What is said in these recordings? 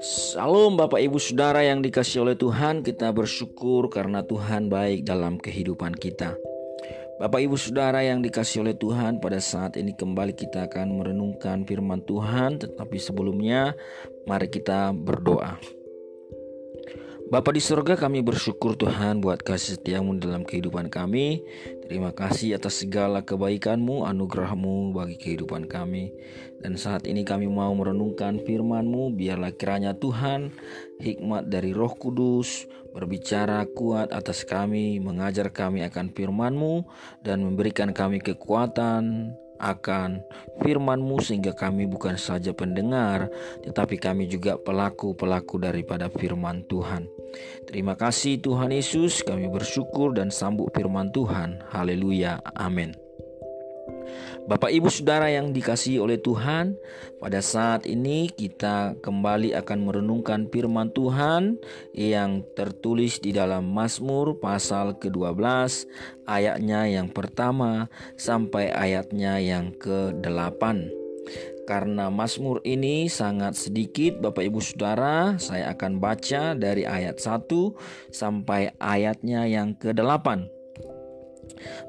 Salam Bapak Ibu Saudara yang dikasih oleh Tuhan Kita bersyukur karena Tuhan baik dalam kehidupan kita. Bapak Ibu Saudara yang dikasih oleh Tuhan Pada saat ini kembali kita akan merenungkan firman Tuhan Tetapi sebelumnya mari kita berdoa Bapa di surga kami bersyukur Tuhan buat kasih setiamu dalam kehidupan kami. Terima kasih atas segala kebaikanmu, anugerahmu bagi kehidupan kami. Dan saat ini kami mau merenungkan firmanmu Biarlah kiranya Tuhan hikmat dari roh kudus Berbicara kuat atas kami, mengajar kami akan firmanmu Dan memberikan kami kekuatan, akan firman-Mu sehingga kami bukan saja pendengar tetapi kami juga pelaku-pelaku daripada firman Tuhan. Terima kasih Tuhan Yesus, kami bersyukur dan sambut firman Tuhan. Haleluya. Amin. Bapak Ibu Saudara yang dikasihi oleh Tuhan, pada saat ini kita kembali akan merenungkan firman Tuhan yang tertulis di dalam Mazmur pasal ke-12 ayatnya yang pertama sampai ayatnya yang ke-8. Karena Mazmur ini sangat sedikit Bapak Ibu Saudara, saya akan baca dari ayat 1 sampai ayatnya yang ke-8.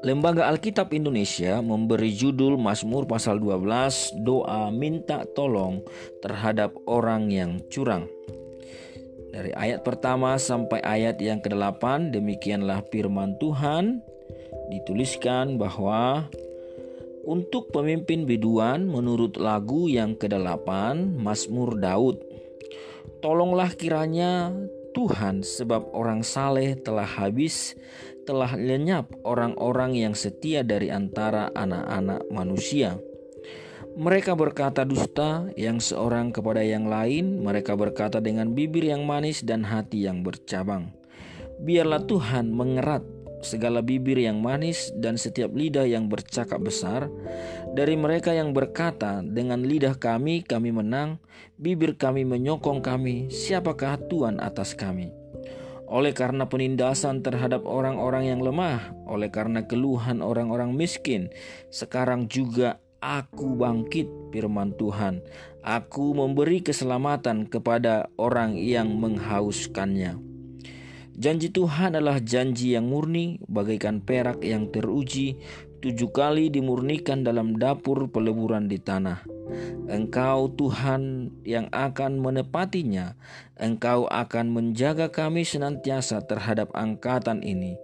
Lembaga Alkitab Indonesia memberi judul Mazmur pasal 12 doa minta tolong terhadap orang yang curang. Dari ayat pertama sampai ayat yang ke-8 demikianlah firman Tuhan dituliskan bahwa untuk pemimpin biduan menurut lagu yang ke-8 Mazmur Daud Tolonglah kiranya Tuhan sebab orang saleh telah habis telah lenyap orang-orang yang setia dari antara anak-anak manusia. Mereka berkata dusta yang seorang kepada yang lain, mereka berkata dengan bibir yang manis dan hati yang bercabang. Biarlah Tuhan mengerat segala bibir yang manis dan setiap lidah yang bercakap besar. Dari mereka yang berkata, "Dengan lidah kami, kami menang, bibir kami menyokong kami, siapakah Tuhan atas kami?" Oleh karena penindasan terhadap orang-orang yang lemah, oleh karena keluhan orang-orang miskin, sekarang juga aku bangkit, firman Tuhan. Aku memberi keselamatan kepada orang yang menghauskannya. Janji Tuhan adalah janji yang murni, bagaikan perak yang teruji, tujuh kali dimurnikan dalam dapur peleburan di tanah. Engkau Tuhan yang akan menepatinya, Engkau akan menjaga kami senantiasa terhadap angkatan ini.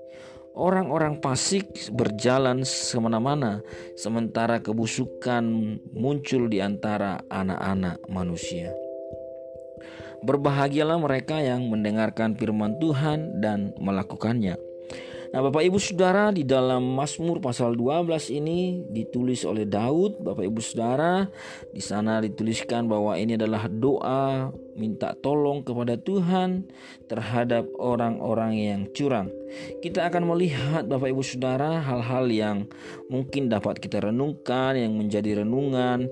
Orang-orang fasik berjalan semena-mana, sementara kebusukan muncul di antara anak-anak manusia. Berbahagialah mereka yang mendengarkan firman Tuhan dan melakukannya. Nah, Bapak Ibu Saudara, di dalam Mazmur pasal 12 ini ditulis oleh Daud, Bapak Ibu Saudara, di sana dituliskan bahwa ini adalah doa minta tolong kepada Tuhan terhadap orang-orang yang curang. Kita akan melihat Bapak Ibu Saudara hal-hal yang mungkin dapat kita renungkan yang menjadi renungan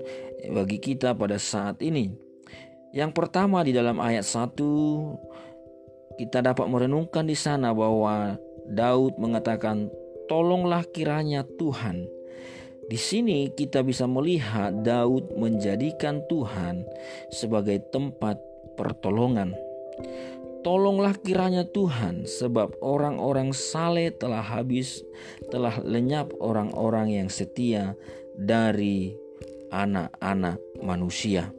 bagi kita pada saat ini. Yang pertama di dalam ayat 1 kita dapat merenungkan di sana bahwa Daud mengatakan tolonglah kiranya Tuhan. Di sini kita bisa melihat Daud menjadikan Tuhan sebagai tempat pertolongan. Tolonglah kiranya Tuhan sebab orang-orang saleh telah habis, telah lenyap orang-orang yang setia dari anak-anak manusia.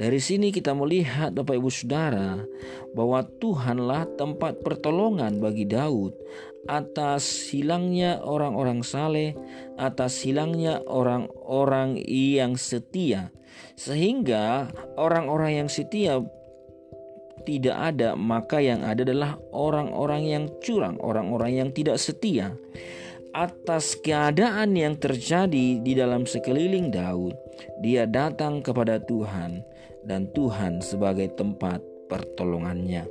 Dari sini kita melihat Bapak Ibu Saudara bahwa Tuhanlah tempat pertolongan bagi Daud atas hilangnya orang-orang saleh, atas hilangnya orang-orang yang setia. Sehingga orang-orang yang setia tidak ada, maka yang ada adalah orang-orang yang curang, orang-orang yang tidak setia atas keadaan yang terjadi di dalam sekeliling Daud, dia datang kepada Tuhan dan Tuhan sebagai tempat pertolongannya.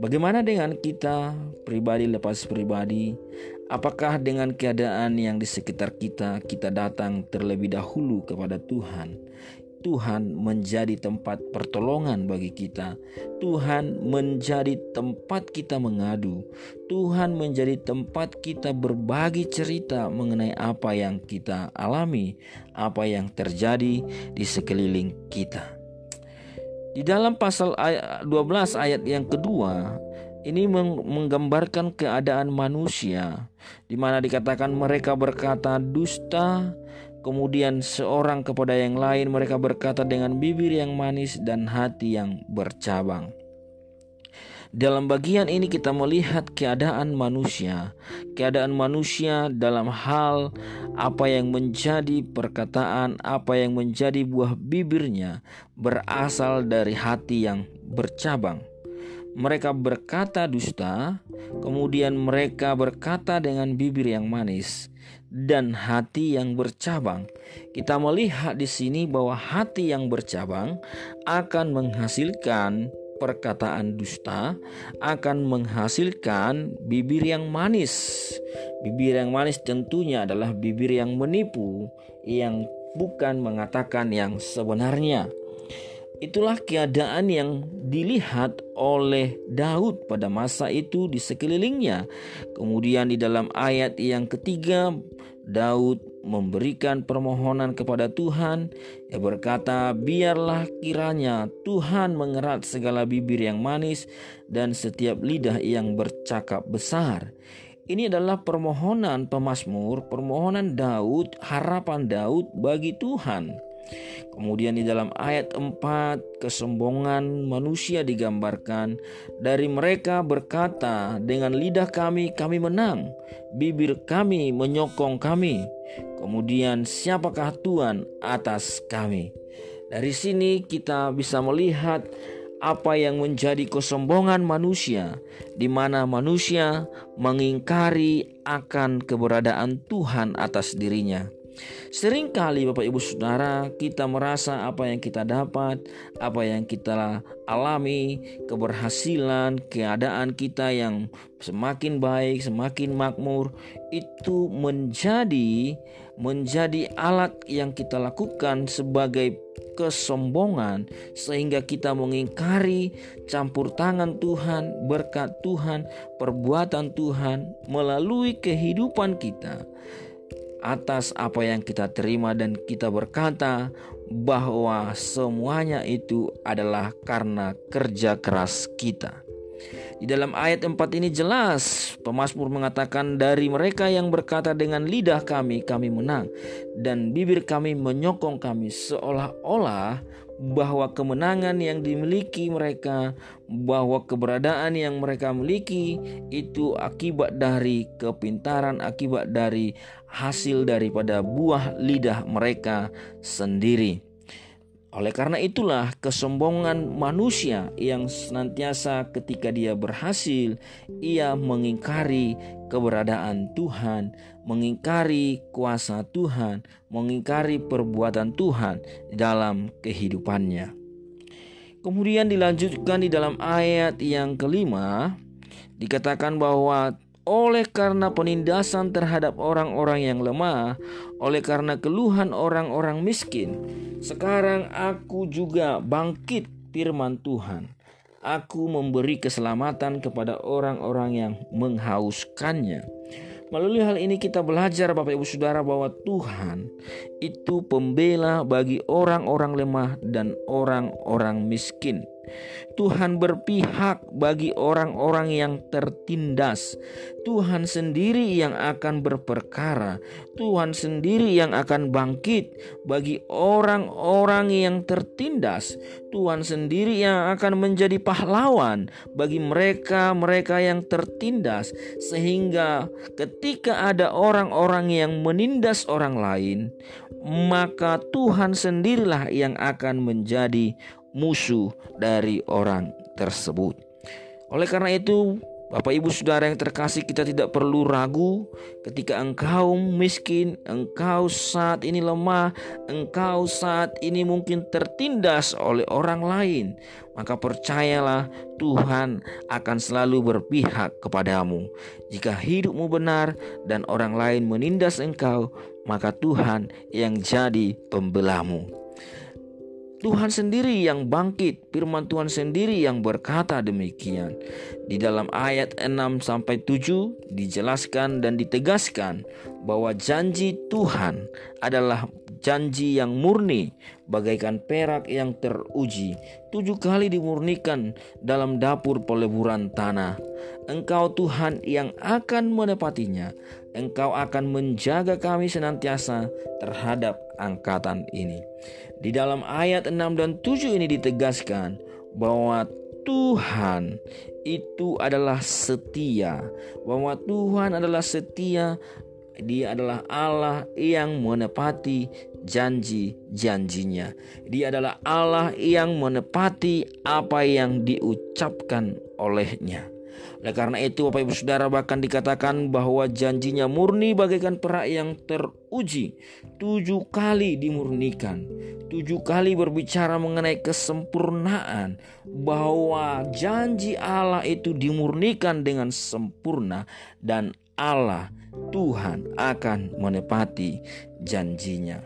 Bagaimana dengan kita pribadi lepas pribadi? Apakah dengan keadaan yang di sekitar kita kita datang terlebih dahulu kepada Tuhan? Tuhan menjadi tempat pertolongan bagi kita. Tuhan menjadi tempat kita mengadu. Tuhan menjadi tempat kita berbagi cerita mengenai apa yang kita alami, apa yang terjadi di sekeliling kita. Di dalam pasal 12 ayat yang kedua, ini menggambarkan keadaan manusia di mana dikatakan mereka berkata dusta Kemudian seorang kepada yang lain mereka berkata dengan bibir yang manis dan hati yang bercabang. Dalam bagian ini kita melihat keadaan manusia, keadaan manusia dalam hal apa yang menjadi perkataan, apa yang menjadi buah bibirnya berasal dari hati yang bercabang. Mereka berkata dusta, kemudian mereka berkata dengan bibir yang manis, dan hati yang bercabang. Kita melihat di sini bahwa hati yang bercabang akan menghasilkan perkataan dusta, akan menghasilkan bibir yang manis. Bibir yang manis tentunya adalah bibir yang menipu, yang bukan mengatakan yang sebenarnya. Itulah keadaan yang dilihat oleh Daud pada masa itu di sekelilingnya. Kemudian di dalam ayat yang ketiga, Daud memberikan permohonan kepada Tuhan. Ia berkata, "Biarlah kiranya Tuhan mengerat segala bibir yang manis dan setiap lidah yang bercakap besar." Ini adalah permohonan pemazmur, permohonan Daud, harapan Daud bagi Tuhan. Kemudian di dalam ayat 4 kesombongan manusia digambarkan. Dari mereka berkata dengan lidah kami kami menang. Bibir kami menyokong kami. Kemudian siapakah Tuhan atas kami? Dari sini kita bisa melihat apa yang menjadi kesombongan manusia, di mana manusia mengingkari akan keberadaan Tuhan atas dirinya. Seringkali Bapak Ibu Saudara kita merasa apa yang kita dapat, apa yang kita alami, keberhasilan, keadaan kita yang semakin baik, semakin makmur itu menjadi menjadi alat yang kita lakukan sebagai kesombongan sehingga kita mengingkari campur tangan Tuhan, berkat Tuhan, perbuatan Tuhan melalui kehidupan kita atas apa yang kita terima dan kita berkata bahwa semuanya itu adalah karena kerja keras kita. Di dalam ayat 4 ini jelas pemazmur mengatakan dari mereka yang berkata dengan lidah kami kami menang dan bibir kami menyokong kami seolah-olah bahwa kemenangan yang dimiliki mereka, bahwa keberadaan yang mereka miliki itu akibat dari kepintaran, akibat dari hasil daripada buah lidah mereka sendiri. Oleh karena itulah kesombongan manusia yang senantiasa ketika dia berhasil ia mengingkari keberadaan Tuhan, mengingkari kuasa Tuhan, mengingkari perbuatan Tuhan dalam kehidupannya. Kemudian dilanjutkan di dalam ayat yang kelima dikatakan bahwa oleh karena penindasan terhadap orang-orang yang lemah, oleh karena keluhan orang-orang miskin. Sekarang aku juga bangkit firman Tuhan. Aku memberi keselamatan kepada orang-orang yang menghauskannya. Melalui hal ini kita belajar Bapak Ibu Saudara bahwa Tuhan itu pembela bagi orang-orang lemah dan orang-orang miskin. Tuhan berpihak bagi orang-orang yang tertindas. Tuhan sendiri yang akan berperkara. Tuhan sendiri yang akan bangkit bagi orang-orang yang tertindas. Tuhan sendiri yang akan menjadi pahlawan bagi mereka-mereka yang tertindas, sehingga ketika ada orang-orang yang menindas orang lain, maka Tuhan sendirilah yang akan menjadi musuh dari orang tersebut. Oleh karena itu, Bapak Ibu Saudara yang terkasih, kita tidak perlu ragu ketika engkau miskin, engkau saat ini lemah, engkau saat ini mungkin tertindas oleh orang lain. Maka percayalah Tuhan akan selalu berpihak kepadamu. Jika hidupmu benar dan orang lain menindas engkau, maka Tuhan yang jadi pembelamu. Tuhan sendiri yang bangkit, firman Tuhan sendiri yang berkata demikian. Di dalam ayat 6 sampai 7 dijelaskan dan ditegaskan bahwa janji Tuhan adalah janji yang murni bagaikan perak yang teruji. Tujuh kali dimurnikan dalam dapur peleburan tanah. Engkau Tuhan yang akan menepatinya. Engkau akan menjaga kami senantiasa terhadap angkatan ini. Di dalam ayat 6 dan 7 ini ditegaskan bahwa Tuhan itu adalah setia, bahwa Tuhan adalah setia dia adalah Allah yang menepati janji-janjinya. Dia adalah Allah yang menepati apa yang diucapkan olehnya. Oleh karena itu Bapak Ibu Saudara bahkan dikatakan bahwa janjinya murni bagaikan perak yang teruji. Tujuh kali dimurnikan. Tujuh kali berbicara mengenai kesempurnaan. Bahwa janji Allah itu dimurnikan dengan sempurna. Dan Allah Tuhan akan menepati janjinya.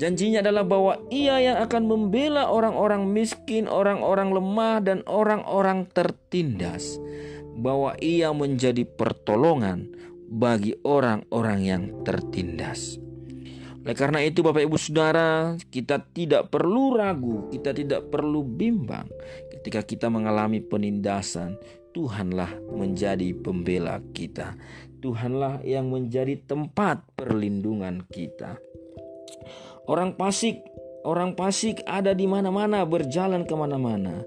Janjinya adalah bahwa ia yang akan membela orang-orang miskin, orang-orang lemah, dan orang-orang tertindas. Bahwa ia menjadi pertolongan bagi orang-orang yang tertindas. Oleh karena itu Bapak Ibu Saudara, kita tidak perlu ragu, kita tidak perlu bimbang ketika kita mengalami penindasan. Tuhanlah menjadi pembela kita. Tuhanlah yang menjadi tempat perlindungan kita. Orang pasik, orang pasik ada di mana-mana, berjalan ke mana-mana.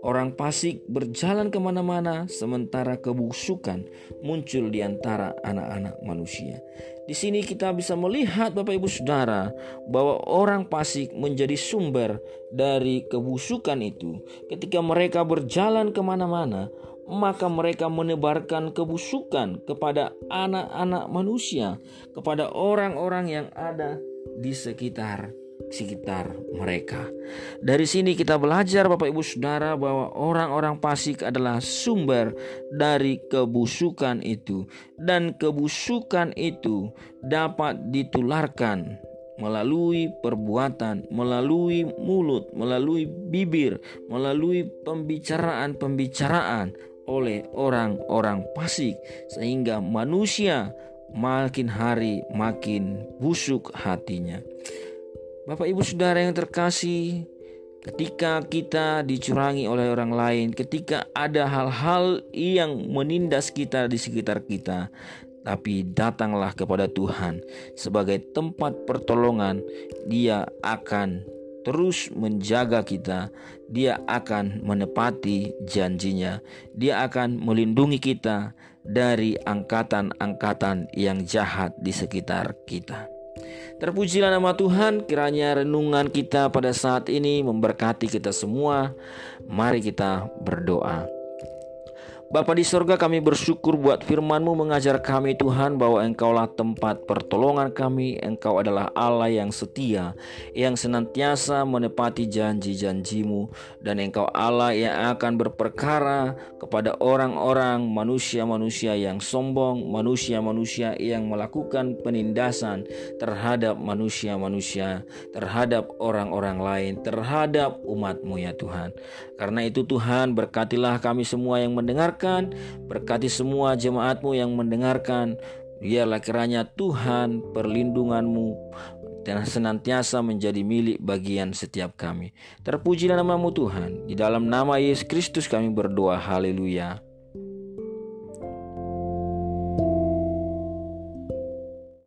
Orang pasik berjalan ke mana-mana, sementara kebusukan muncul di antara anak-anak manusia. Di sini kita bisa melihat, Bapak Ibu Saudara, bahwa orang pasik menjadi sumber dari kebusukan itu. Ketika mereka berjalan ke mana-mana, maka mereka menebarkan kebusukan kepada anak-anak manusia, kepada orang-orang yang ada di sekitar sekitar mereka. Dari sini kita belajar Bapak Ibu Saudara bahwa orang-orang fasik adalah sumber dari kebusukan itu dan kebusukan itu dapat ditularkan melalui perbuatan, melalui mulut, melalui bibir, melalui pembicaraan-pembicaraan oleh orang-orang fasik sehingga manusia makin hari makin busuk hatinya. Bapak Ibu Saudara yang terkasih, ketika kita dicurangi oleh orang lain, ketika ada hal-hal yang menindas kita di sekitar kita, tapi datanglah kepada Tuhan sebagai tempat pertolongan, Dia akan terus menjaga kita, Dia akan menepati janjinya, Dia akan melindungi kita dari angkatan-angkatan yang jahat di sekitar kita. Terpujilah nama Tuhan, kiranya renungan kita pada saat ini memberkati kita semua. Mari kita berdoa. Bapa di sorga kami bersyukur buat firman-Mu mengajar kami Tuhan bahwa Engkaulah tempat pertolongan kami. Engkau adalah Allah yang setia yang senantiasa menepati janji-janjimu. Dan Engkau Allah yang akan berperkara kepada orang-orang manusia-manusia yang sombong manusia-manusia yang melakukan penindasan terhadap manusia-manusia terhadap orang-orang lain terhadap umat-Mu ya Tuhan. Karena itu Tuhan berkatilah kami semua yang mendengar berkati semua jemaatmu yang mendengarkan. Biarlah kiranya Tuhan perlindunganmu dan senantiasa menjadi milik bagian setiap kami. Terpujilah namamu Tuhan. Di dalam nama Yesus Kristus kami berdoa. Haleluya.